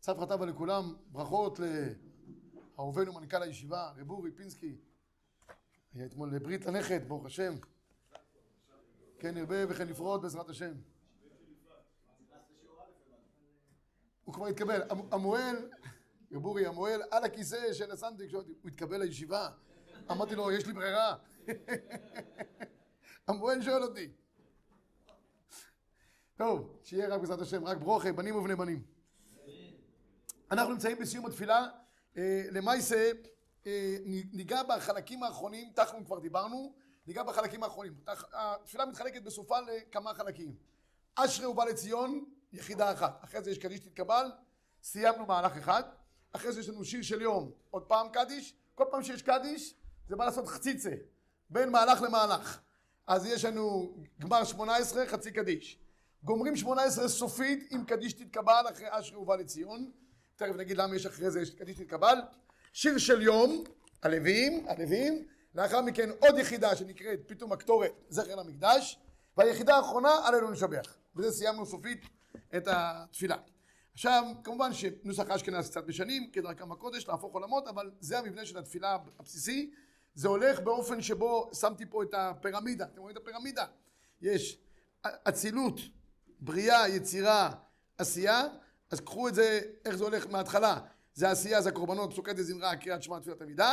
צפרא טבא לכולם, ברכות לאהובנו מנכ"ל הישיבה, רב אורי פינסקי. היה אתמול ברית לנכד, ברוך השם. כן ירבה וכן לפרוט בעזרת השם. הוא כבר התקבל. המ- המוהל, רב אורי, המוהל על הכיסא של אותי, הוא התקבל לישיבה? אמרתי לו, יש לי ברירה. המוהל שואל אותי. טוב, שיהיה רק בעזרת השם, רק ברוכה, בנים ובני בנים. אנחנו נמצאים בסיום התפילה. אה, למעשה, אה, ניגע בחלקים האחרונים, תחנו כבר דיברנו, ניגע בחלקים האחרונים. התפילה מתחלקת בסופה לכמה חלקים. אשרי ובא לציון, יחידה אחת. אחרי זה יש קדיש תתקבל, סיימנו מהלך אחד. אחרי זה יש לנו שיר של יום, עוד פעם קדיש. כל פעם שיש קדיש, זה בא לעשות חציצה, בין מהלך למהלך. אז יש לנו גמר 18, חצי קדיש. גומרים 18 סופית עם קדיש תתקבל אחרי אשרי ובא לציון. תכף נגיד למה יש אחרי זה יש קדיש תתקבל. שיר של יום, הלווים, הלווים. לאחר מכן עוד יחידה שנקראת פתאום הקטורת, זכר למקדש. והיחידה האחרונה, עלינו לשבח. וזה סיימנו סופית את התפילה. עכשיו, כמובן שנוסח אשכנז קצת משנים, כדרכם בקודש, להפוך עולמות, אבל זה המבנה של התפילה הבסיסי. זה הולך באופן שבו שמתי פה את הפירמידה. אתם רואים את הפירמידה? יש אצילות, בריאה, יצירה, עשייה, אז קחו את זה, איך זה הולך מההתחלה. זה עשייה, זה הקורבנות, פסוקי דזמרה, קריאת שמע, תפילת עמידה.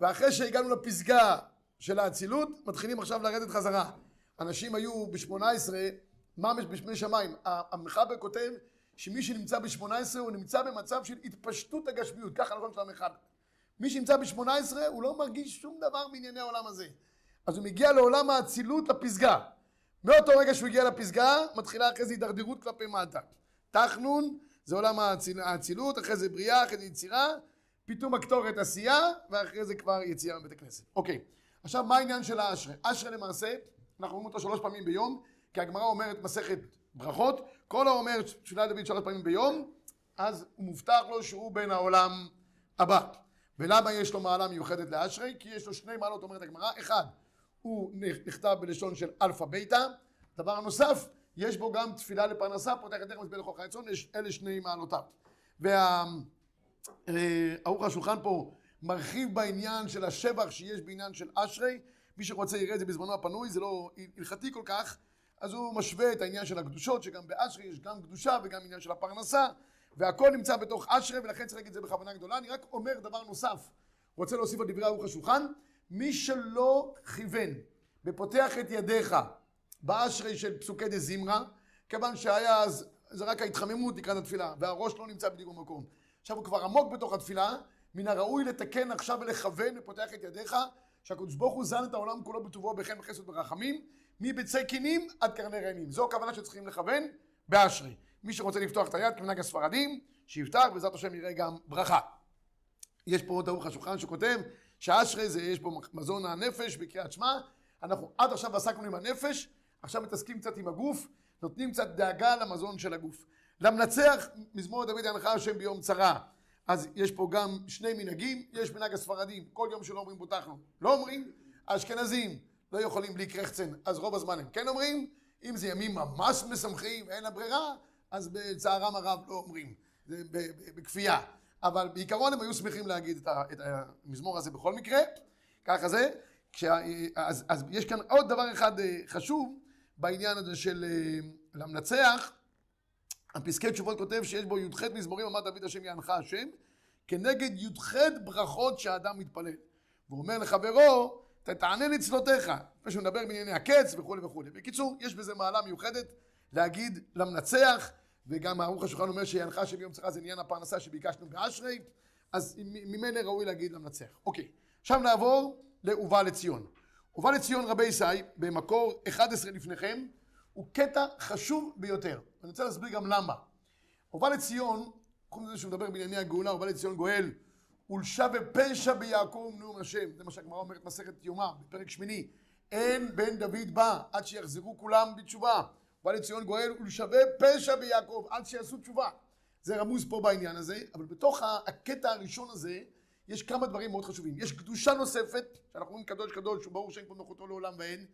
ואחרי שהגענו לפסגה של האצילות, מתחילים עכשיו לרדת חזרה. אנשים היו ב-18, ממש בשמי שמיים. המחבר כותב שמי שנמצא ב-18 הוא נמצא במצב של התפשטות הגשמיות, ככה הלשון של המחבר. מי שנמצא ב-18 הוא לא מרגיש שום דבר מענייני העולם הזה. אז הוא מגיע לעולם האצילות, לפסגה. מאותו רגע שהוא הגיע לפסגה, מתחילה אחרי זה הידרדרות כלפי מטה. תחנון זה עולם האציל, האצילות, אחרי זה בריאה, אחרי זה יצירה, פתאום הקטורת עשייה, ואחרי זה כבר יציאה מבית הכנסת. אוקיי, עכשיו מה העניין של האשרה? אשרה למעשה, אנחנו אומרים אותו שלוש פעמים ביום, כי הגמרא אומרת מסכת ברכות, כל האומר תפילת דוד שלוש פעמים ביום, אז הוא מובטח לו שהוא בן העולם הבא. ולמה יש לו מעלה מיוחדת לאשרי? כי יש לו שני מעלות, אומרת הגמרא, אחד, הוא נכתב בלשון של אלפא ביתא, דבר נוסף, יש בו גם תפילה לפרנסה, פותח את ידך ומשביע לכל חי רצון, אלה שני מעלותיו. והערוך השולחן פה מרחיב בעניין של השבח שיש בעניין של אשרי, מי שרוצה יראה את זה בזמנו הפנוי, זה לא הלכתי כל כך, אז הוא משווה את העניין של הקדושות, שגם באשרי יש גם קדושה וגם עניין של הפרנסה, והכל נמצא בתוך אשרי, ולכן צריך להגיד את זה בכוונה גדולה. אני רק אומר דבר נוסף, רוצה להוסיף על דברי ערוך השולחן, מי שלא כיוון ופותח את ידיך באשרי של פסוקי דה זמרה, כיוון שהיה אז, זה רק ההתחממות לקראת התפילה, והראש לא נמצא בדיוק במקום. עכשיו הוא כבר עמוק בתוך התפילה, מן הראוי לתקן עכשיו ולכוון ופותח את ידיך, שהקדוש ברוך הוא זן את העולם כולו בטובו בחן וחסד ברחמים, מביצי קינים עד קרני ראמים. זו הכוונה שצריכים לכוון באשרי. מי שרוצה לפתוח את היד כמנהג הספרדים, שיפתח, בעזרת השם יראה גם ברכה. יש פה עוד ערוך השולחן שכותב שאשרי זה, יש בו מזון הנפש בקריאת שמע. אנחנו עד עכשיו עסקנו עם הנפש, עכשיו מתעסקים קצת עם הגוף, נותנים קצת דאגה למזון של הגוף. למנצח, מזמור דוד ינחה השם ביום צרה. אז יש פה גם שני מנהגים, יש מנהג הספרדים, כל יום שלא אומרים פותחנו, לא אומרים, האשכנזים לא יכולים בלי קרחצן, אז רוב הזמן הם כן אומרים, אם זה ימים ממש משמחים ואין לה ברירה, אז בצערם הרב לא אומרים, זה בכפייה. אבל בעיקרון הם היו שמחים להגיד את, המזמור הזה בכל מקרה, ככה זה. כשה, אז, אז יש כאן עוד דבר אחד חשוב בעניין הזה של למנצח. הפסקי תשובות כותב שיש בו י"ח מזמורים, אמר דוד השם יענך השם, כנגד י"ח ברכות שהאדם מתפלל. והוא אומר לחברו, תענה לצלותיך, לפני שהוא מדבר בענייני הקץ וכולי וכולי. בקיצור, יש בזה מעלה מיוחדת להגיד למנצח, וגם הערוך השולחן אומר שיענך השם ביום צרה זה עניין הפרנסה שביקשנו באשרי, אז ממילא ראוי להגיד למנצח. אוקיי, עכשיו נעבור להובא לציון. הובא לציון רבי ישי, במקור 11 לפניכם, הוא קטע חשוב ביותר. אני רוצה להסביר גם למה. הובא לציון, חוץ מזה שהוא מדבר בענייני הגאולה, הובא לציון גואל, ולשב ופשע ביעקב נאום השם. זה מה שהגמרא אומרת מסכת יומא, בפרק שמיני. אין בן דוד בא עד שיחזרו כולם בתשובה. הובא לציון גואל ולשווה פשע ביעקב עד שיעשו תשובה. זה רמוז פה בעניין הזה, אבל בתוך הקטע הראשון הזה יש כמה דברים מאוד חשובים. יש קדושה נוספת, שאנחנו אומרים קדוש קדוש, שהוא ברור שאין נוחותו לעולם ואין.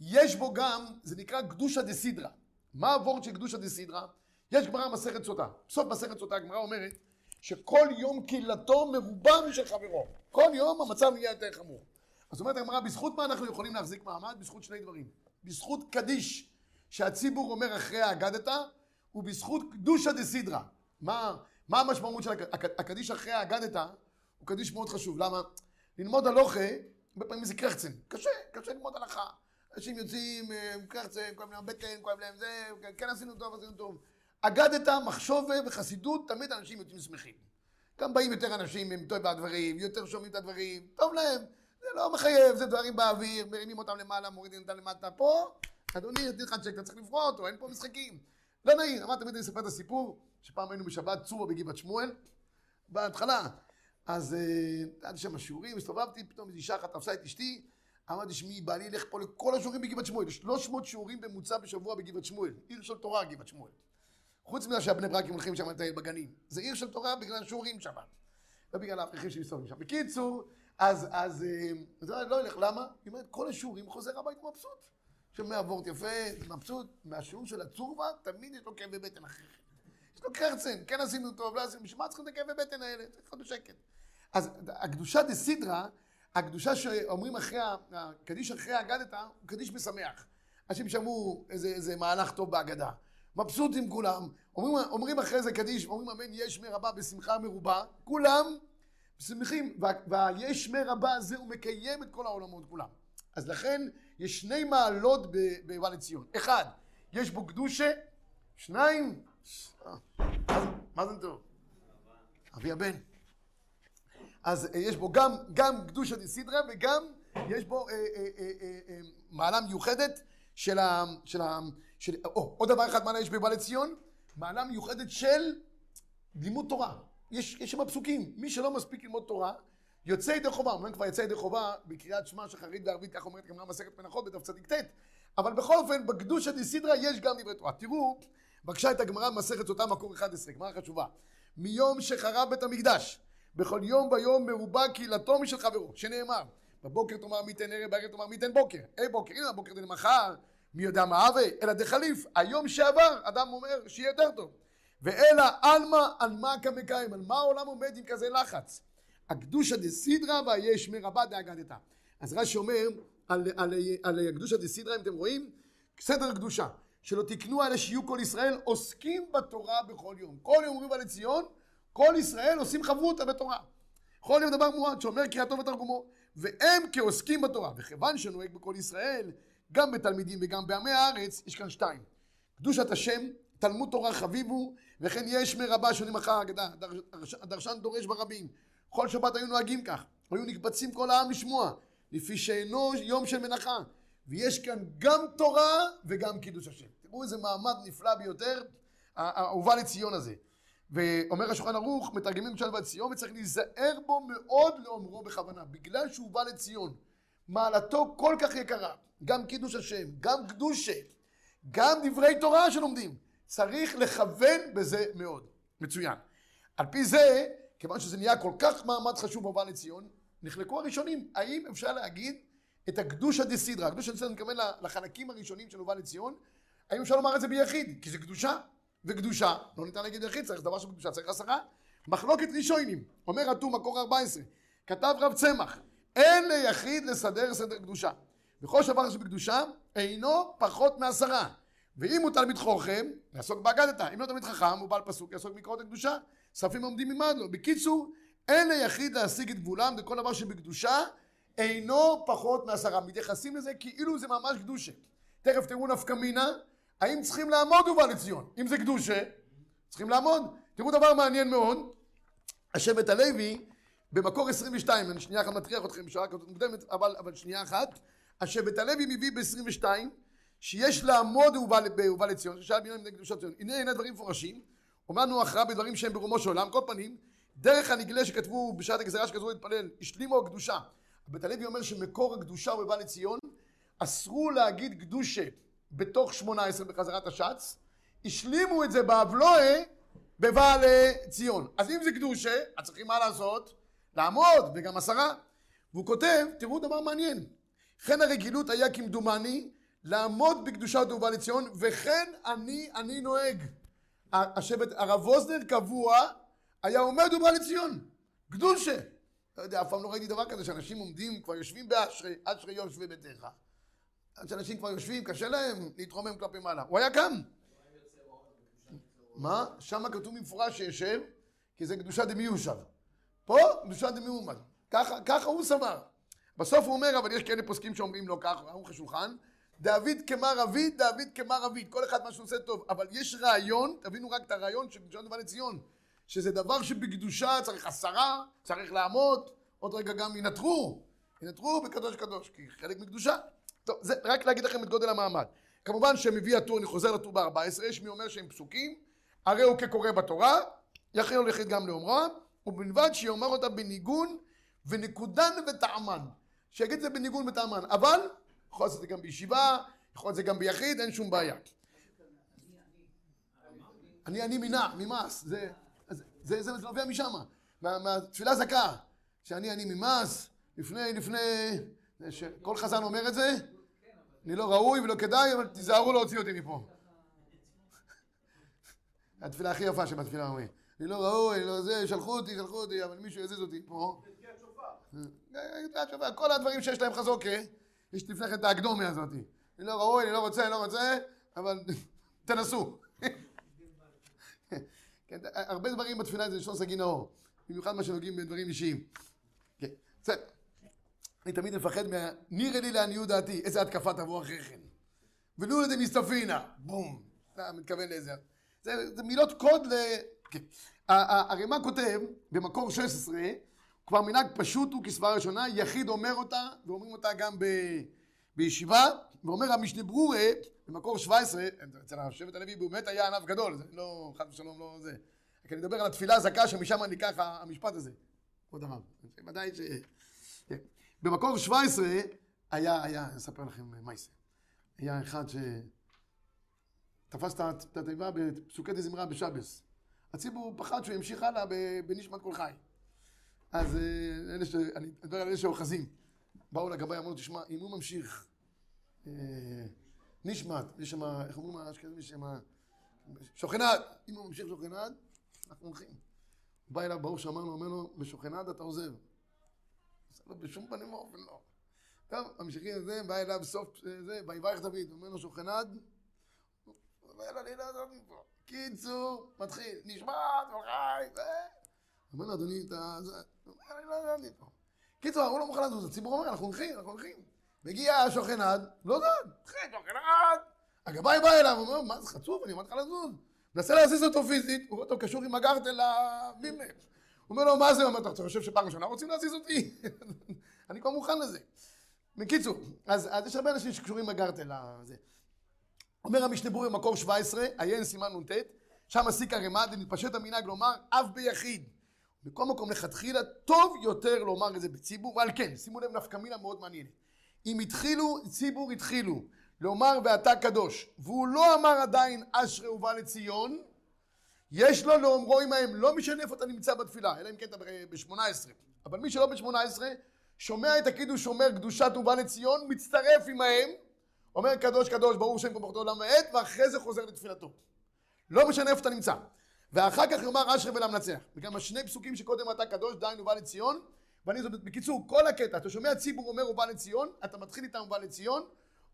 יש בו גם, זה נקרא קדושה דה סידרה. מה הוורד של קדושה דה סידרה? יש גמרא מסכת סוטה. בסוף מסכת סוטה הגמרא אומרת שכל יום קהילתו מרובה משל חברו. כל יום המצב נהיה יותר חמור. אז אומרת הגמרא, בזכות מה אנחנו יכולים להחזיק מעמד? בזכות שני דברים. בזכות קדיש, שהציבור אומר אחרי האגדתא, ובזכות קדושה דה סידרה. מה, מה המשמעות של הקדיש אחרי האגדתא? הוא קדיש מאוד חשוב. למה? ללמוד הלוכה, הרבה פעמים זה קרחצן. קשה, קשה ללמוד הלכה. אנשים יוצאים, אה, קרחצן, כואב להם בטן, כואב להם זה, כן עשינו טוב, עשינו טוב. אגדתא, מחשובה וחסידות, תמיד אנשים יוצאים שמחים. גם באים יותר אנשים עם טועה בדברים, יותר שומעים את הדברים, טוב להם. זה לא מחייב, זה דברים באוויר, מרימים אותם למעלה, מורידים אותם למטה. פה, אדוני, נתן לך צ'ק, אתה צריך לבחור אותו, אין פה משחקים. לא נעים, אמרת תמיד אני אספר את הסיפור, שפעם היינו בשבת צור בגבעת שמואל, בהתחלה. אז היה לי שם השיעורים, הסתובבתי, פתאום אישה אחת תפסה את אשתי, אמרתי, שמי, בעלי ילך פה לכל השיעורים בגבעת שמואל, 300 שיעורים בממוצע בשבוע בגבעת שמואל, עיר של תורה גבעת שמואל. חוץ מזה שהבני ברקים הולכים שם לטייל בגנים. זה עיר של תורה בגלל שיעורים שם. לא בגלל האברכים שמסתובבים שם. בקיצור, אז, אז, אז לא ילך, למה? היא אומרת, כל השיעורים חוזר הביתה מבסוט. שומע וורט יפה, מבסוט, מהשיעור של הצורבה, תמיד יש לו כאבי בטן אחר. יש לו קרצן, כן עשינו טוב, לא עשינו, בשביל מה צריכים את הכאבי בטן האלה? צריך להיות בשקט. אז הקדושה דה סידרה, הקדושה שאומרים אחרי, הקדיש אחרי האגדתא, הוא קדיש משמח. אנשים שמעו איזה, איזה מהלך טוב בהגדה. מבסוטים כולם, אומרים, אומרים אחרי זה קדיש, אומרים אמן יש מרבה בשמחה מרובה, כולם שמחים, והיש מרבה הזה הוא מקיים את כל העולמות כולם. אז לכן יש שני מעלות בבא לציון. אחד, יש בו קדושה, שניים, מה זה טוב? אבי הבן. אז אה, יש בו גם, גם קדושה דסידרה וגם יש בו אה, אה, אה, אה, אה, מעלה מיוחדת של ה... של ה של, או, עוד דבר אחד מעלה יש בבא לציון, מעלה מיוחדת של לימוד תורה. יש, יש שם פסוקים, מי שלא מספיק ללמוד תורה, יוצא ידי חובה, אומרים כבר יצא ידי חובה בקריאת שמע שחרית וערבית, כך אומרת גמרא מסכת מנחות בדף צדיק ט', אבל בכל אופן, בקדושה דיסידרא יש גם דברי תורה. תראו, בבקשה את הגמרא במסכת אותה מקור 11, גמרא חשובה. מיום שחרב בית המקדש, בכל יום ויום מרובה קהילתו משל חברו, שנאמר, בבוקר תאמר מי תן ערב, בערב תאמר מי תן בוקר. אי בוקר, הנה הבוקר תן מחר, מי יודע מה הווה, אלא דחליף, היום שעבר, אדם אומר שיהיה יותר טוב. ואלא עלמא על מה כמקיים, על מה העולם עומד עם כזה לחץ. הקדושה דסידרא והיש מרבה דאגדתא. אז רש"י אומר על, על, על, על הקדושה דסידרא, אם אתם רואים, סדר קדושה. שלא תקנו אלה שיהיו כל ישראל עוסקים בתורה בכל יום. כל יום אומרים על לציון, כל ישראל עושים חברותא בתורה. כל יום דבר מועד שאומר קריאתו ותרגומו. והם כעוסקים בתורה. וכיוון שנוהג בכל ישראל, גם בתלמידים וגם בעמי הארץ, יש כאן שתיים. קדושת השם, תלמוד תורה חביבו, וכן יש מרבה שונים אחר ההגדה. הדרשן דורש ברבים. כל שבת היו נוהגים כך. היו נקבצים כל העם לשמוע, לפי שאינו יום של מנחה. ויש כאן גם תורה וגם קידוש השם. תראו איזה מעמד נפלא ביותר, האהובה לציון הזה. ואומר השולחן ערוך, מתרגמים את שלווה ציון, וצריך להיזהר בו מאוד לאומרו בכוונה, בגלל שהוא בא לציון. מעלתו כל כך יקרה, גם קידוש השם, גם קדושה, גם דברי תורה שלומדים. צריך לכוון בזה מאוד. מצוין. על פי זה, כיוון שזה נהיה כל כך מעמד חשוב בבא לציון, נחלקו הראשונים, האם אפשר להגיד את הקדושה דה סידרה, הקדושה דה סידרה מתכוון לחלקים הראשונים של ובא לציון, האם אפשר לומר את זה ביחיד? כי זה קדושה, וקדושה, לא ניתן להגיד יחיד, צריך דבר של קדושה, צריך עשרה. מחלוקת ראשונים, אומר הטור מקור 14, כתב רב צמח, אין ליחיד לסדר סדר קדושה. וכל שבר שבקדושה אינו פחות מעשרה. ואם הוא תלמיד חוכם, יעסוק באגדתא. אם לא תלמיד חכם, הוא בעל פסוק, יעסוק מקראות הקדושה. ספים עומדים לו. בקיצור, אין ליחיד להשיג את גבולם, וכל דבר שבקדושה אינו פחות מעשרה. מתייחסים לזה כאילו זה ממש קדושה. תכף תראו נפקא מינה, האם צריכים לעמוד ובא לציון? אם זה קדושה, צריכים לעמוד. תראו דבר מעניין מאוד, השבט הלוי, במקור 22, אני שנייה אחת מטריח אתכם בשעה כזאת מוקדמת, אבל, אבל שנייה אחת, השבט הלוי מביא ב-22, שיש לעמוד ובא לציון, ששאל נגד קדושת ציון. הנה הנה דברים מפורשים, אומרנו הכרעה בדברים שהם ברומו של עולם, כל פנים, דרך הנגלה שכתבו בשעת הגזרה שכתבו להתפלל, השלימו הקדושה. הבית הלוי אומר שמקור הקדושה הוא בבא לציון, אסרו להגיד קדושה בתוך שמונה עשרה בחזרת השץ, השלימו את זה באבלואה בבא לציון. אז אם זה קדושה, אז צריכים מה לעשות? לעמוד, וגם עשרה. והוא כותב, תראו דבר מעניין, כן הרגילות היה כמדומני לעמוד בקדושת ובא לציון, וכן אני, אני נוהג. השבט, הרב ווזנר קבוע, היה עומד ובא לציון. גדולשה. לא יודע, אף פעם לא ראיתי דבר כזה שאנשים עומדים, כבר יושבים באשרי, אשרי יושבי ביתך. שאנשים כבר יושבים, קשה להם להתרומם כלפי מעלה. הוא היה קם. מה? שם כתוב במפורש שישב, כי זה קדושה דמיושב. פה קדושה דמיומד. ככה, ככה הוא סבר. בסוף הוא אומר, אבל יש כאלה פוסקים שאומרים לו ככה, ערוך השולחן, דוד כמר אביד, דוד כמר אביד, כל אחד מה שהוא עושה טוב, אבל יש רעיון, תבינו רק את הרעיון של קדושת דבר לציון, שזה דבר שבקדושה צריך עשרה, צריך לעמוד, עוד רגע גם ינטרו, ינטרו בקדוש קדוש, כי חלק מקדושה. טוב, זה רק להגיד לכם את גודל המעמד. כמובן שמביא הטור, אני חוזר לטור ב-14, יש מי אומר שהם פסוקים, הרי הוא כקורא בתורה, יכריע ליחיד גם לאומרה, ובלבד שיאמר אותה בניגון ונקודן וטעמן. שיגיד את זה בניגון וטעמן, אבל יכול לעשות את זה גם בישיבה, יכול לעשות את זה גם ביחיד, אין שום בעיה. אני אני מינה, ממס, זה, זה, זה נובע משם, מהתפילה זכה, שאני אני ממס, לפני, לפני, כל חזן אומר את זה, אני לא ראוי ולא כדאי, אבל תיזהרו להוציא אותי מפה. התפילה הכי יפה שבתפילה אומרים. אני לא ראוי, אני לא זה, שלחו אותי, שלחו אותי, אבל מישהו יזיז אותי פה. כל הדברים שיש להם חזוקה, יש כן את האקדומיה הזאת. אני לא ראוי, אני לא רוצה, אני לא רוצה, אבל תנסו. כן, הרבה דברים בתפילה זה לשון סגי נאור, במיוחד מה שנוגעים בדברים אישיים. כן, בסדר. אני תמיד מפחד מה... נראה לי לעניות דעתי, איזה התקפה תבוא אחרי כן. ולו לדי מסתפינה, בום. אתה מתכוון לאיזה... זה, זה מילות קוד ל... כן. הרמ"א כותב במקור 16, כבר מנהג פשוט הוא כסברה ראשונה, יחיד אומר אותה, ואומרים אותה גם ב... בישיבה, ואומר המשנה ברורה, במקור 17, אצל השבט הלוי באמת היה ענף גדול, זה לא, חד ושלום לא זה. רק אני מדבר על התפילה הזכה שמשם ניקח המשפט הזה. עוד אמר, ודאי ש... כן. במקור 17 היה, היה, אני אספר לכם מה יעשה. היה אחד ש... תפס את התיבה בפסוקי דזמרה בשבס. הציבור פחד שהוא ימשיך הלאה בנשמת כל חי. אז אה, אלה ש... אני מדבר על אלה שאוחזים. באו לגבאי, אמרו לו, תשמע, אם הוא ממשיך אה, נשמת, יש שם, איך אומרים האשכנזים, יש שם שוכנד, אם הוא ממשיך שוכנד, אנחנו הולכים. בא אליו, ברוך שאמר לו, אומר לו, בשוכנד אתה עוזב. לא, בשום פנים ואופן לא. טוב, ממשיכים את זה, בא אליו סוף אה, זה, ויברך דוד, אומר לו שוכנד. קיצור, מתחיל, נשמע, וחי, ו... אומר לו, אדוני, אתה... אני לא יודע מפה. קיצור, הוא לא מוכן לזוז, הציבור אומר, אנחנו הולכים, אנחנו הולכים. מגיע השוכנד, לא זז, התחיל שוכנד. הגבאי בא אליו, הוא אומר, מה זה חצוף, אני אמרתי לך לזוז. מנסה להזיז אותו פיזית, הוא רואה אותו קשור עם הגרטל לבימל. הוא אומר לו, מה זה? הוא אומר, אתה חושב שפעם ראשונה רוצים להזיז אותי? אני כבר מוכן לזה. בקיצור, אז, אז יש הרבה אנשים שקשורים עם הגרטל לזה. אומר המשנה ברור במקור 17, עיין סימן נ"ט, שם סיק הרמ"ד, ומתפשט המנהג לומר אף ביחיד. בכל מקום לכתחילה טוב יותר לומר את זה בציבור, ועל כן, שימו לב נפקא מינה מאוד מעניינת. אם התחילו, ציבור התחילו לומר ואתה קדוש, והוא לא אמר עדיין אשרי ובא לציון, יש לו לאומרו עמהם, לא משנה איפה אתה נמצא בתפילה, אלא אם כן אתה ב-18, אבל מי שלא ב-18, שומע את הקידוש אומר קדושת ובא לציון, מצטרף עמהם, אומר קדוש קדוש ברור שם כמוכתו עולם ועד, ואחרי זה חוזר לתפילתו. לא משנה איפה אתה נמצא. ואחר כך יאמר אשרי ולמנצח. וגם השני פסוקים שקודם אתה קדוש, דהיינו בא לציון, ואני זאת, בקיצור, כל הקטע, אתה שומע ציבור אומר הוא בא לציון, אתה מתחיל איתם הוא בא לציון,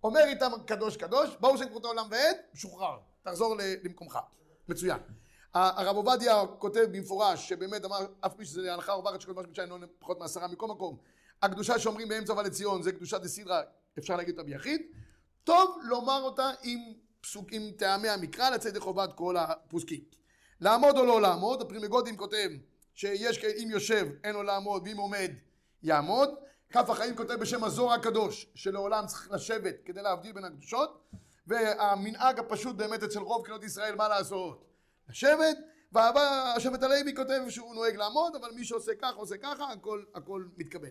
אומר איתם קדוש קדוש, ברור שם כמותו עולם ועד, משוחרר, תחזור למקומך. מצוין. הרב עובדיה כותב במפורש, שבאמת אמר, אף פי שזה הלכה עוברת שכל מה שבשעין לא פחות מעשרה מכל מקום, הקדושה שאומרים באמצע ובא לציון זה קדושה דסידרה, אפשר להגיד אותה ביחיד, טוב לומר אותה עם פסוק, עם טעמי המקרא לצאת ידי חובת כל הפוסקים. לעמוד או לא לעמוד, הפרי מגדים כותב שיש אם יושב אין לו לעמוד ואם עומד יעמוד. כף החיים כותב בשם הזוהר הקדוש שלעולם צריך לשבת כדי להבדיל בין הקדושות והמנהג הפשוט באמת אצל רוב קהילות ישראל מה לעשות? לשבת והשבט הלוי כותב שהוא נוהג לעמוד אבל מי שעושה ככה עושה ככה הכל, הכל מתקבל.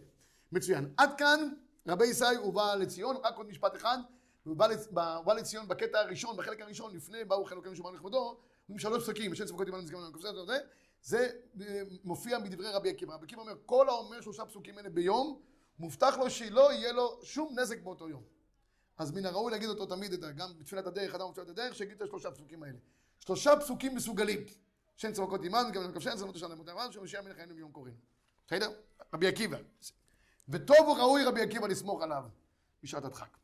מצוין. עד כאן לגבי אשרי ובא לציון רק עוד משפט אחד ובא לציון בקטע הראשון, בחלק הראשון, לפני באו חלקים שמענו לכבודו, אומרים שלוש פסקים, ושם צבקות ימנו נזכרים לכבודו, זה אה, מופיע בדברי רבי עקיבא. רבי עקיבא אומר, כל האומר שלושה פסוקים האלה ביום, מובטח לו שלא יהיה לו שום נזק באותו יום. אז מן הראוי להגיד אותו תמיד, גם בתפילת הדרך, אדם בתפילת הדרך, שיגיד את השלושה פסוקים האלה. שלושה פסוקים מסוגלים. שאין צמקות עימן, גם למקב שאין צמקות לשם למות עמד, שמשיח מלך היינו מיום קוראים. בסדר? רבי עקיבא. וטוב וראוי רבי עקיבא לסמוך עליו בשעת הדחק.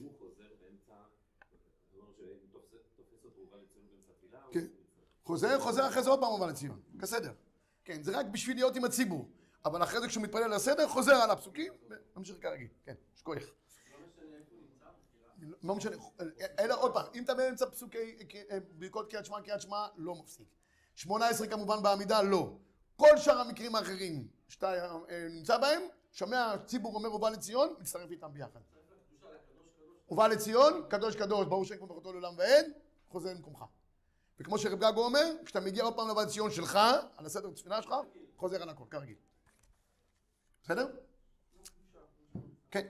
אם הוא חוזר באמצע, זאת אומרת שתופס אותו ובא לציון באמצע תפילה, כן. חוזר, חוזר אחרי זה עוד פעם ובא לציון. בסדר. כן, זה רק בשביל להיות עם הציבור. אבל אחרי זה כשהוא מתפלל לסדר, חוזר על הפסוקים, וממשיך כרגיל. כן, שכוח. לא משנה, אלא עוד פעם, אם אתה באמצע פסוקי ברכות קריאת שמע, קריאת שמע, לא מפסיק. 18 כמובן בעמידה, לא. כל שאר המקרים האחרים שאתה אה, נמצא בהם, שומע ציבור אומר ובא לציון, מצטרף איתם ביחד. ובא לציון, קדוש קדוש, ברור שאין כמו בכותו לעולם ואין, חוזר למקומך. וכמו שרב גגו אומר, כשאתה מגיע עוד פעם לבא לציון שלך, על הסדר התפילה שלך, חוזר על הכל, כרגיל. בסדר? כן.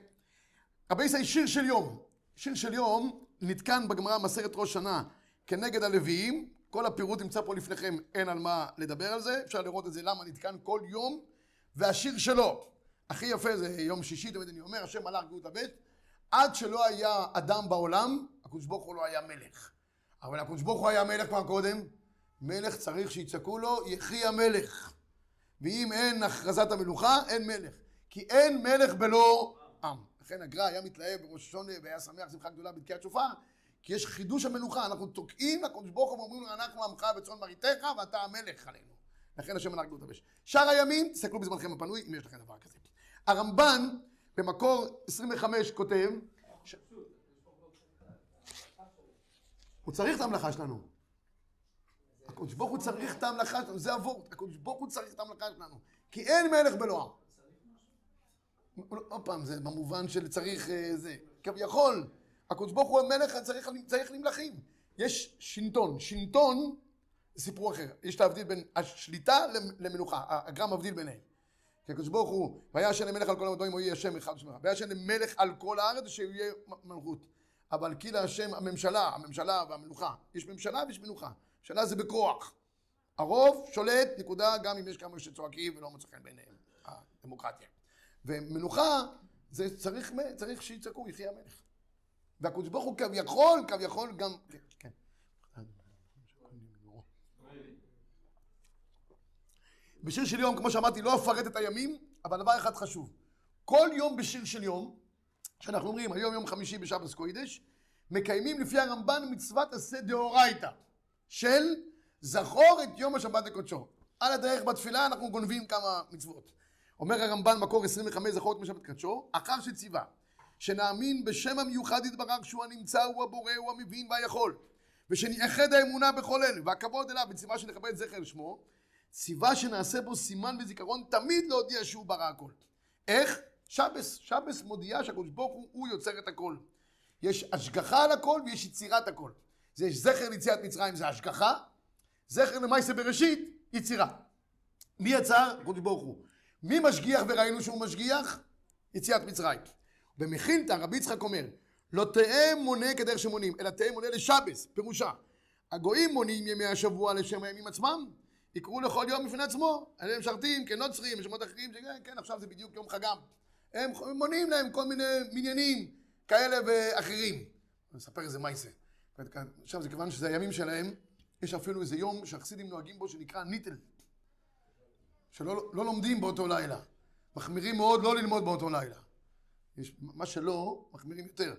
רבי ישראל שיר של יום. שיר של יום נתקן בגמרא מסרת ראש שנה כנגד הלוויים, כל הפירוט נמצא פה לפניכם, אין על מה לדבר על זה, אפשר לראות את זה למה נתקן כל יום, והשיר שלו, הכי יפה זה יום שישי, תמיד אני אומר, השם מלאך גאות הבית, עד שלא היה אדם בעולם, הקדוש ברוך הוא לא היה מלך. אבל הקדוש ברוך הוא היה מלך כבר קודם, מלך צריך שיצעקו לו, יחי המלך. ואם אין הכרזת המלוכה, אין מלך. כי אין מלך בלא עם. לכן הגר"א היה מתלהב בראש השונה והיה שמח שמחה גדולה בתקיעת שופר, כי יש חידוש המלוכה, אנחנו תוקעים לקדוש ברוך הוא ואומרים לו, אנחנו עמך וצאן מרעיתך ואתה המלך עלינו. לכן השם מלך גדול תבש. שאר הימים, תסתכלו בזמנכם הפנוי, אם יש לכם דבר כזה. הרמב"ן במקור 25 כותב, ש... הוא צריך את המלאכה שלנו. הקדוש ברוך הוא צריך את המלאכה שלנו, זה הוורט, הקדוש ברוך הוא צריך את המלאכה שלנו. כי אין מלך בלואה. עוד פעם, זה במובן של צריך אה, זה. כביכול, הקדוש ברוך הוא המלך, צריך, צריך למלכים. יש שנטון. שנטון זה סיפור אחר. יש להבדיל בין השליטה למלוכה. הגרם מבדיל ביניהם. כי הקדוש ברוך הוא, והיה השם למלך על כל המדברים, הוא יהיה השם אחד ושמחה. והיה השם למלך על כל הארץ, שהוא יהיה מלכות. אבל כאילו השם, הממשלה, הממשלה והמלוכה. יש ממשלה ויש מלוכה. ממשלה זה בכוח. הרוב שולט, נקודה, גם אם יש כמה שצועקים ולא מוצא חן בעיניהם. הדמוקרטיה. ומלוכה, זה צריך, צריך שיצעקו, יחי המלך. והקדוש ברוך הוא כביכול, כביכול גם... כן. כן. בשיר של יום, כמו שאמרתי, לא אפרט את הימים, אבל דבר אחד חשוב. כל יום בשיר של יום, שאנחנו אומרים, היום יום חמישי בשבס קוידש, מקיימים לפי הרמב"ן מצוות עשה דאורייתא, של זכור את יום השבת לקודשו. על הדרך בתפילה אנחנו גונבים כמה מצוות. אומר הרמב"ן מקור 25 זכור את יום השבת לקודשו, אחר שציווה, שנאמין בשם המיוחד יתברך שהוא הנמצא, הוא הבורא, הוא המבין והיכול, ושנייחד האמונה בכל אלה, והכבוד אליו בציווה שנכבד זכר שמו, ציווה שנעשה בו סימן וזיכרון תמיד להודיע שהוא ברא הכל. איך? שבס. שבס מודיע שהקדוש ברוך הוא, הוא יוצר את הכל. יש השגחה על הכל ויש יצירת הכל. זה יש זכר ליציאת מצרים זה השגחה, זכר למעשה בראשית, יצירה. מי יצר? הקדוש ברוך הוא. מי משגיח וראינו שהוא משגיח? יציאת מצרים. במכילתא רבי יצחק אומר, לא תהא מונה כדרך שמונים, אלא תהא מונה לשבס, פירושה. הגויים מונים ימי השבוע לשם הימים עצמם, יקראו לכל יום בפני עצמו, הם משרתים כנוצרים, בשמות אחרים, כן, כן, עכשיו זה בדיוק יום חגם. הם מונים להם כל מיני מניינים כאלה ואחרים. אני אספר איזה מייסה. עכשיו זה כיוון שזה הימים שלהם, יש אפילו איזה יום שהחסידים נוהגים בו שנקרא ניטל. שלא לא לומדים באותו לילה. מחמירים מאוד לא ללמוד באותו לילה. יש, מה שלא, מחמירים יותר.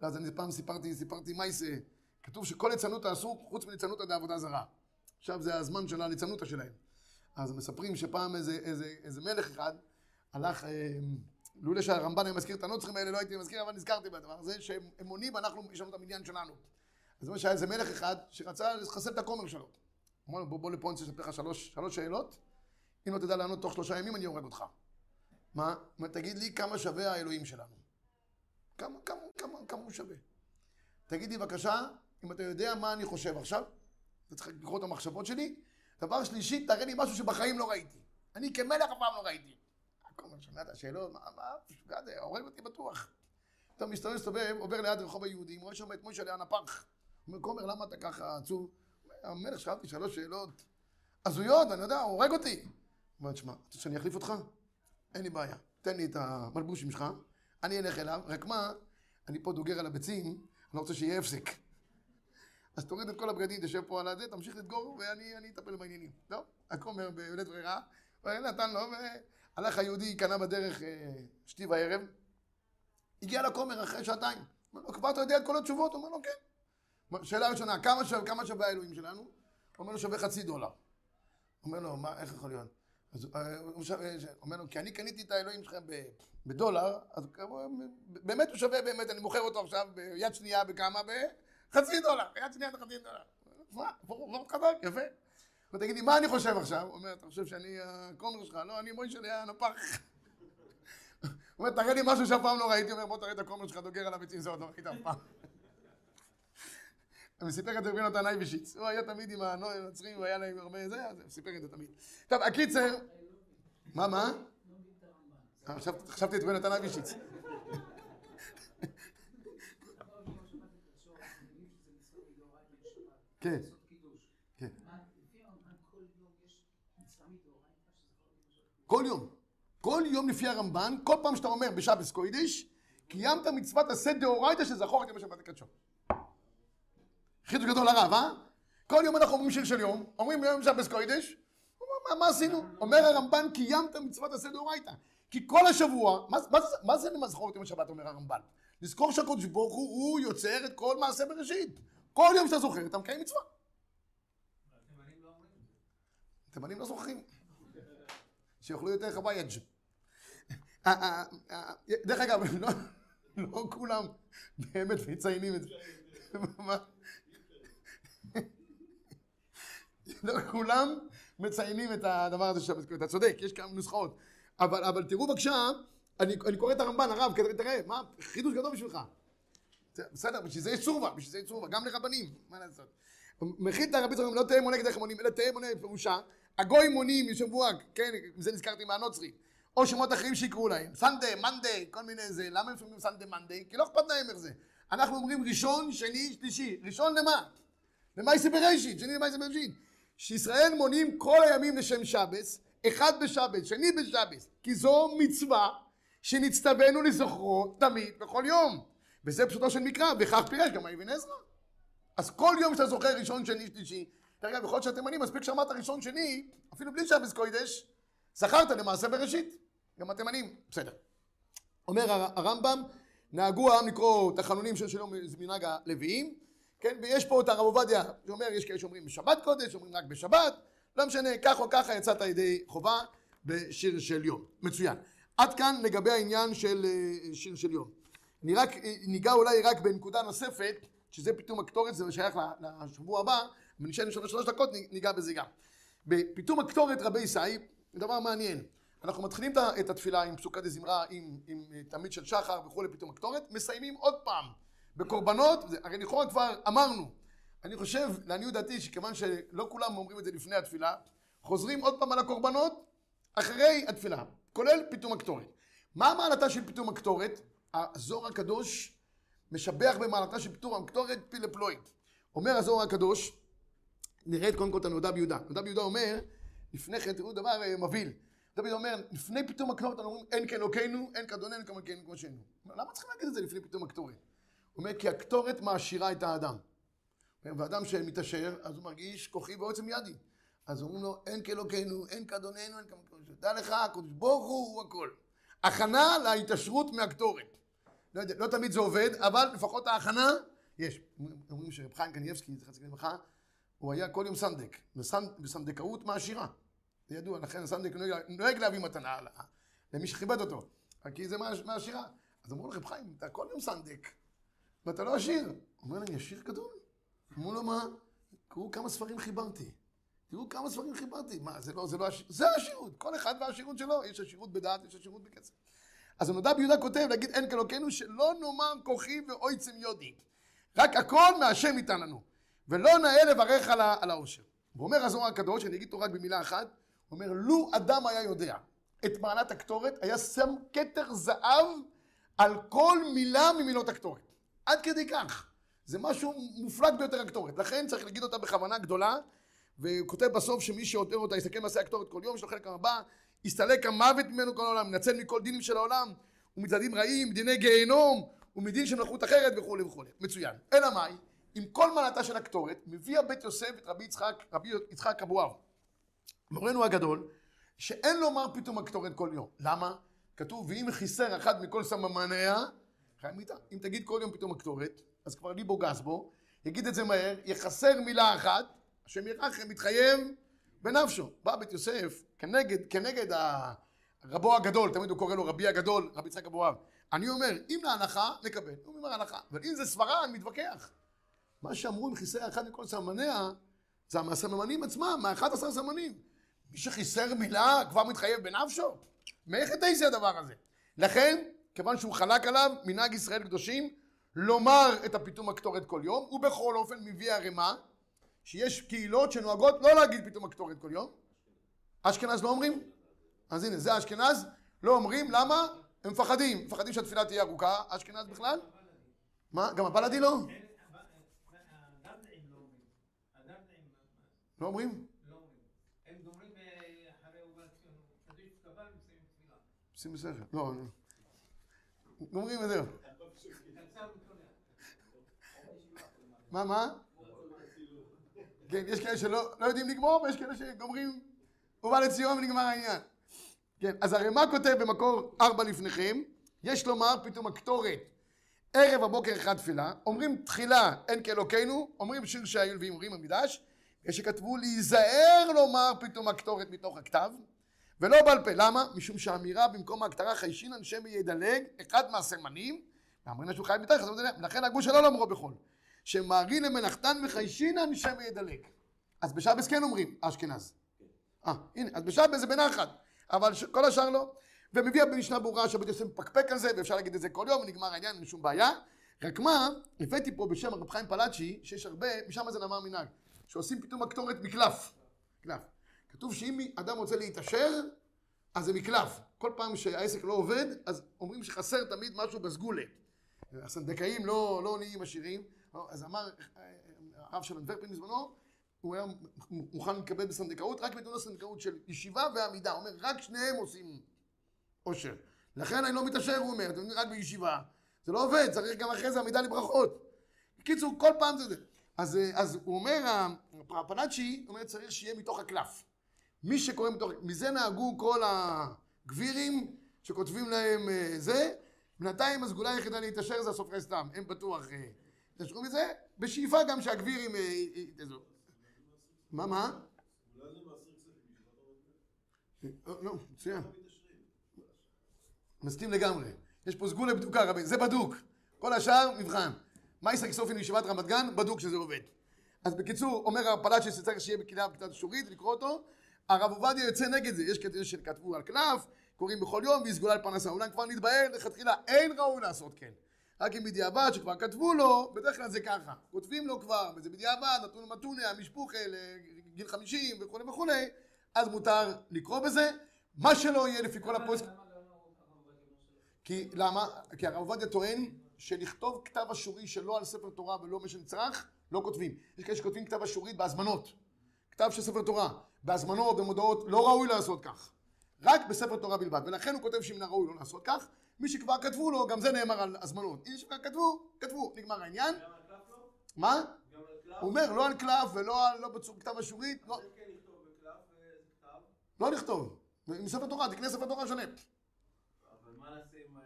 אז אני פעם סיפרתי, סיפרתי מייסה, כתוב שכל ליצנות אסור חוץ מליצנות עד העבודה זרה. עכשיו זה הזמן של הליצנותא שלהם. אז מספרים שפעם איזה, איזה, איזה מלך אחד הלך, אה, לולא שהרמב"ן היה מזכיר את הנוצרים האלה, לא הייתי מזכיר, אבל נזכרתי בדבר הזה, שהם מונים, אנחנו, יש לנו את המניין שלנו. אז זה אומר שהיה איזה מלך אחד שרצה לחסל את הכומר שלו. אמר לו, בוא, בוא רוצה לספר לך שלוש, שלוש שאלות, אם לא תדע לענות תוך שלושה ימים, אני הורג אותך. מה? מה, תגיד לי כמה שווה האלוהים שלנו. כמה, כמה, כמה, כמה הוא שווה. תגיד לי בבקשה, אם אתה יודע מה אני חושב עכשיו, אתה צריך לקרוא את המחשבות שלי. דבר שלישי, תראה לי משהו שבחיים לא ראיתי. אני כמלך אף פעם לא ראיתי. הכומר שומע את השאלות, מה, מה, משוגע זה, הורג אותי בטוח. אתה מסתובב, מסתובב, עובר ליד רחוב היהודים, רואה שם את מוישה ליאן הפח. הוא אומר, כומר, למה אתה ככה עצוב? המלך שאלתי שלוש שאלות. הזויות, אני יודע, הוא הורג אותי. הוא אומר, תשמע, אתה רוצה שאני אחליף אותך? אין לי בעיה. תן לי את המלבושים שלך, אני אלך אליו, רק מה, אני פה דוגר על הביצים, אני לא רוצה שיהיה הפסק. אז תוריד את כל הבגדים, תשב פה על הזה, תמשיך לדגור, ואני אני אטפל בעניינים. טוב, הכומר בלית ברירה, ונתן לו, והלך היהודי, קנה בדרך אה, שתי וערב, הגיע לכומר אחרי שעתיים. אומר לו, כבר אתה יודע את כל התשובות? הוא אומר לו, כן. שאלה ראשונה, כמה שווה, כמה שווה האלוהים שלנו? הוא אומר לו, שווה חצי דולר. אומר לו, מה, איך יכול להיות? אז אה, הוא שווה, אומר לו, כי אני קניתי את האלוהים שלכם בדולר, אז באמת הוא שווה באמת, אני מוכר אותו עכשיו ביד שנייה בכמה? בחצי דולר, יד שנייה בחצי דולר. מה, וורט חזק, יפה. ותגיד לי, מה אני חושב עכשיו? הוא אומר, אתה חושב שאני הכומר שלך? לא, אני מוישה הנפח. הוא אומר, תראה לי משהו שאף פעם לא ראיתי, הוא אומר, בוא תראה את הכומר שלך דוגר על הביצים, זה עוד לא ראית אף פעם. אני סיפר את זה ברינו תנאי ושיץ. הוא היה תמיד עם הנוצרים, הוא היה להם הרבה זה, אז הוא סיפר את זה תמיד. טוב, הקיצר... מה, מה? חשבתי את ושיץ. כן. כן. כל יום. כל יום לפי הרמב"ן, כל פעם שאתה אומר בשבס קוידיש, קיימת מצוות עשה דאורייתא שזכור את יום השבת הקדשו. חידוש גדול לרב, אה? כל יום אנחנו אומרים שיר של יום, אומרים יום שבס קוידש, מה, מה עשינו? אומר הרמב"ן, קיימת מצוות עשה דאורייתא. כי כל השבוע, מה, מה, מה זה לזכור את יום השבת, אומר הרמב"ן? לזכור שהקדוש ברוך הוא, הוא יוצר את כל מעשה בראשית. כל יום שאתה זוכר, אתה מקיים מצווה. התימנים לא זוכרים. שיאכלו יותר חווייג'. דרך אגב, לא, לא כולם באמת מציינים את זה. לא כולם מציינים את הדבר הזה המזכורת. אתה צודק, יש כמה נוסחאות. אבל, אבל תראו בבקשה, אני, אני קורא את הרמב"ן, הרב, תראה, מה, חידוש גדול בשבילך. בסדר, בשביל זה יש צורבה, בשביל זה יש צורבה, גם לרבנים, מה לעשות. את הרבי צורבה, לא תהיה מונה כדרך מונים, אלא תהיה מונה פירושה. הגוי מונים ישבוע, כן, זה נזכרתי מהנוצרי. או שמות אחרים שיקראו להם. סנדה, מנדה, כל מיני זה. למה הם שומעים סנדה, מנדה? כי לא אכפת להם איך זה. אנחנו אומרים ראשון, שני, שלישי. ראשון למה? יעשה בראשית? שני למה יעשה בראשית? שישראל מונים כל הימים לשם שבס, אחד בשבס, שני בשבס, כי זו מצווה שנצטווינו לזוכרו תמיד בכל יום. וזה פשוטו של מקרא, וכך פירש גם האבן עזרא. אז כל יום שאתה זוכר ראשון, שני, שלישי, דרך אגב, יכול להיות מספיק שאמרת ראשון, שני, אפילו בלי שבס קוידש, זכרת למעשה בראשית. גם התימנים, בסדר. אומר הרמב"ם, נהגו העם לקרוא תחנונים של שלום מנהג הלוויים, כן, ויש פה את הרב עובדיה, שאומר, יש כאלה שאומרים בשבת קודש, אומרים רק בשבת, לא משנה, כך או ככה יצאת ידי חובה בשיר של יום. מצוין. עד כאן לגבי העניין של אה, שיר של יום. אני רק, אה, ניגע אולי רק בנקודה נוספת, שזה פתאום הקטורת, זה שייך לשבוע הבא, אבל נשאר שלוש, שלוש דקות, ניגע בזה גם. בפתאום הקטורת רבי זה דבר מעניין. אנחנו מתחילים את התפילה עם פסוקה דזמרה, עם, עם אה, תמיד של שחר וכולי, פתאום הקטורת, מסיימים עוד פעם בקורבנות, הרי לכאורה כבר אמרנו. אני חושב, לעניות דעתי, שכיוון שלא כולם אומרים את זה לפני התפילה, חוזרים עוד פעם על הקורבנות אחרי התפילה, כולל פתאום הקטורת. מה מעלתה של פתאום הקטורת? הזוהר הקדוש משבח במעלתה של פתאום הקטורת פילפלואית. אומר הזוהר הקדוש, נראה קודם כל את הנודע ביהודה. נודע ביהודה אומר, לפני כן תראו דבר אה, מבהיל. דוד אומר, לפני פתאום הקטורת אנחנו אומרים, אין כאלוקינו, אין כאדוננו, כמלכנו כמו שנו. למה צריכים להגיד את זה לפני פתאום הקטורת? הוא אומר, כי הקטורת מעשירה את האדם. ואדם שמתעשר, אז הוא מרגיש כוחי ועוצם ידי. אז אומרים לו, אין כאלוקינו, אין כאדוננו, אין כמלכנו. דע לך, הקדוש ברוך הוא הכל. הכנה להתעשרות מהקטורת. לא יודע, לא תמיד זה עובד, אבל לפחות ההכנה יש. אומרים שרב חיים קניאבסקי, זכר לברכה, הוא היה כל יום סנדק, וסנדקאות מעשירה. זה ידוע, לכן הסנדק נוהג להביא מתנה למי שכיבד אותו, כי זה מעשירה. אז אמרו לרב חיים, אתה כל יום סנדק, ואתה לא עשיר. הוא אומר להם, עשיר גדול? אמרו לו, מה? תראו כמה ספרים חיברתי. תראו כמה ספרים חיברתי. מה, זה לא, זה לא עשיר? זה העשירות. כל אחד והעשירות שלו. יש עשירות בדעת, יש עשירות בכסף. אז הנודע ביהודה כותב, להגיד אין כאלוקינו, שלא נאמר כוחי ואויצם יודי. רק הכל מהשם ניתן לנו. ולא נאה לברך על, על העושר. ואומר הזוהר הקדוש, אני אגיד אותו רק במילה אחת, הוא אומר, לו אדם היה יודע את מעלת הקטורת, היה שם כתר זהב על כל מילה ממילות הקטורת. עד כדי כך. זה משהו מופלג ביותר הקטורת. לכן צריך להגיד אותה בכוונה גדולה, והוא כותב בסוף שמי שעותר אותה יסתכל מעשה הקטורת כל יום, יש לו חלק הבא, יסתלק המוות ממנו כל העולם, ינצל מכל דינים של העולם, ומצעדים רעים, דיני גיהנום, ומדין של מלכות אחרת וכולי וכולי. מצוין. אלא מאי? עם כל מעלתה של הקטורת, מביא הבית יוסף את רבי יצחק, רבי יצחק אבואב, מורנו הגדול, שאין לומר פתאום הקטורת כל יום. למה? כתוב, ואם חיסר אחד מכל סממניה, חיים. אם תגיד כל יום פתאום הקטורת, אז כבר ליבו גס בו, יגיד את זה מהר, יחסר מילה אחת, השם ירחם, מתחייב בנפשו. בא בית יוסף כנגד, כנגד רבו הגדול, תמיד הוא קורא לו רבי הגדול, רבי יצחק אבואב. אני אומר, אם להנחה, נקבל. הוא אומר הנחה. אבל אם זה סברה, אני מתווכח. מה שאמרו עם חיסר אחד מכל סממניה, זה הסממנים עצמם, מאחד עשר סממנים. מי שחיסר מילה כבר מתחייב בנפשו? מאיך את איזה הדבר הזה? לכן, כיוון שהוא חלק עליו, מנהג ישראל קדושים, לומר את הפיתום הקטורת כל יום, ובכל אופן מביא ערימה, שיש קהילות שנוהגות לא להגיד פיתום הקטורת כל יום. אשכנז לא אומרים? אז הנה, זה אשכנז, לא אומרים, למה? הם מפחדים, מפחדים שהתפילה תהיה ארוכה, אשכנז בכלל? מה? גם הבלדי לא? לא אומרים? שים בשכל. לא, גומרים וזהו. מה, מה? כן, יש כאלה שלא לא יודעים לגמור, ויש כאלה שגומרים, ובא לציון ונגמר העניין. כן, אז הרי מה כותב במקור ארבע לפניכם? יש לומר פתאום הקטורת ערב הבוקר אחד תפילה, אומרים תחילה אין כאלוקינו, אומרים שיר שהיו לווים אומרים במקדש, ושכתבו להיזהר לומר פתאום הקטורת מתוך הכתב, ולא בעל פה. למה? משום שהאמירה במקום ההקטרה חיישינן שמא ידלג, אחד מהסמנים, ואמרינן שהוא חי מתחת, לכן הגוש שלא לאמרו בכל. שמערין למלאכתן וחיישינן שמא ידלג. אז בשבס כן אומרים, אשכנז. אה, הנה, אז בשבס זה בנחת, אבל כל השאר לא. ומביא במשנה ברורה שבית יוסף מפקפק על זה, ואפשר להגיד את זה כל יום, ונגמר העניין, אין שום בעיה. רק מה, הבאתי פה בשם הרב חיים פלאצ'י, שיש הרבה, משם זה נאמר מנהג, שעושים פתאום הקטורת מקלף. קלף. כתוב שאם אדם רוצה להתעשר, אז זה מקלף. כל פעם שהעסק לא עובד, אז אומרים שחסר תמיד משהו בסגולה. הסנדקאים לא, לא נהיים עשירים, אז אמר הרב של אנטוורפן בזמנו, הוא היה מוכן לקבל בסנדקאות, רק בדיון הסנדקאות של ישיבה ועמידה. הוא אומר, רק שניהם עושים עושר. לכן אני לא מתעשר, הוא אומר, אתם יודעים, רק בישיבה. זה לא עובד, צריך גם אחרי זה עמידה לברכות. בקיצור, כל פעם זה זה. אז, אז הוא אומר, הפלאצ'י, אומר, צריך שיהיה מתוך הקלף. מי שקורא מתוך, מזה נהגו כל הגבירים שכותבים להם אה, זה, בינתיים הסגולה היחידה להתעשר זה הסופרי סתם, הם בטוח יתעשרו אה, מזה, בשאיפה גם שהגבירים יתעזרו. אה, מה, מה? לא, מצוין. מסכים לגמרי. יש פה סגולה בדוקה, רבי, זה בדוק. כל השאר, מבחן. מה ישחק סופין בישיבת רמת גן? בדוק שזה עובד. אז בקיצור, אומר הפלאצ'י שצריך שיהיה בקהילה בקהילת שורית, לקרוא אותו, הרב עובדיה יוצא נגד זה, יש כאלה שכתבו על כנף, קוראים בכל יום והיא סגולה לפרנסה, אולי כבר נתבהר לכתחילה, אין ראוי לעשות כן. רק אם בדיעבד שכבר כתבו לו, בדרך כלל זה ככה, כותבים לו כבר, וזה בדיעבד, נתנו לו מתוניה, משפוחה, לגיל חמישים וכולי וכולי, אז מותר לקרוא בזה, מה שלא יהיה לפי כל הפוסק... כי למה? כי הרב עובדיה טוען שלכתוב כתב אשורי שלא על ספר תורה ולא מה שנצרך, לא כותבים. יש כאלה שכותבים כתב אשורית בהזמנות. כתב של ספר תורה. בהזמנות, במודעות, לא ראוי לעשות כך. רק בספר תורה בלבד. ולכן הוא כותב שמן הראוי לא לעשות כך. מי שכבר כתבו לו, גם זה נאמר על הזמנות. מי שכבר כתבו, כתבו, נגמר העניין. גם על קלף לא? מה? גם על קלף? הוא אומר, לא על קלף ולא על, לא בצור כתב אשורית, לא, כן לכתוב בקלף ואיזה כתב. לא לכתוב. מספר תורה, תקנה ספר תורה שלם. אבל מה נעשה עם ה...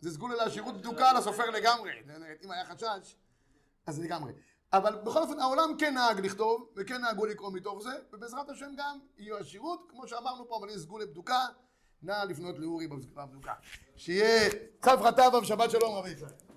זה סגולה לעשירות בדוקה לסופר לגמרי. אם היה חשש, אז לגמרי. אבל בכל אופן העולם כן נהג לכתוב, וכן נהגו לקרוא מתוך זה, ובעזרת השם גם יהיו עשירות, כמו שאמרנו פה, אבל יש סגולה בדוקה, נא לפנות לאורי בבדוקה. שיהיה צו חטאיו ושבת שלום רבי ישראל.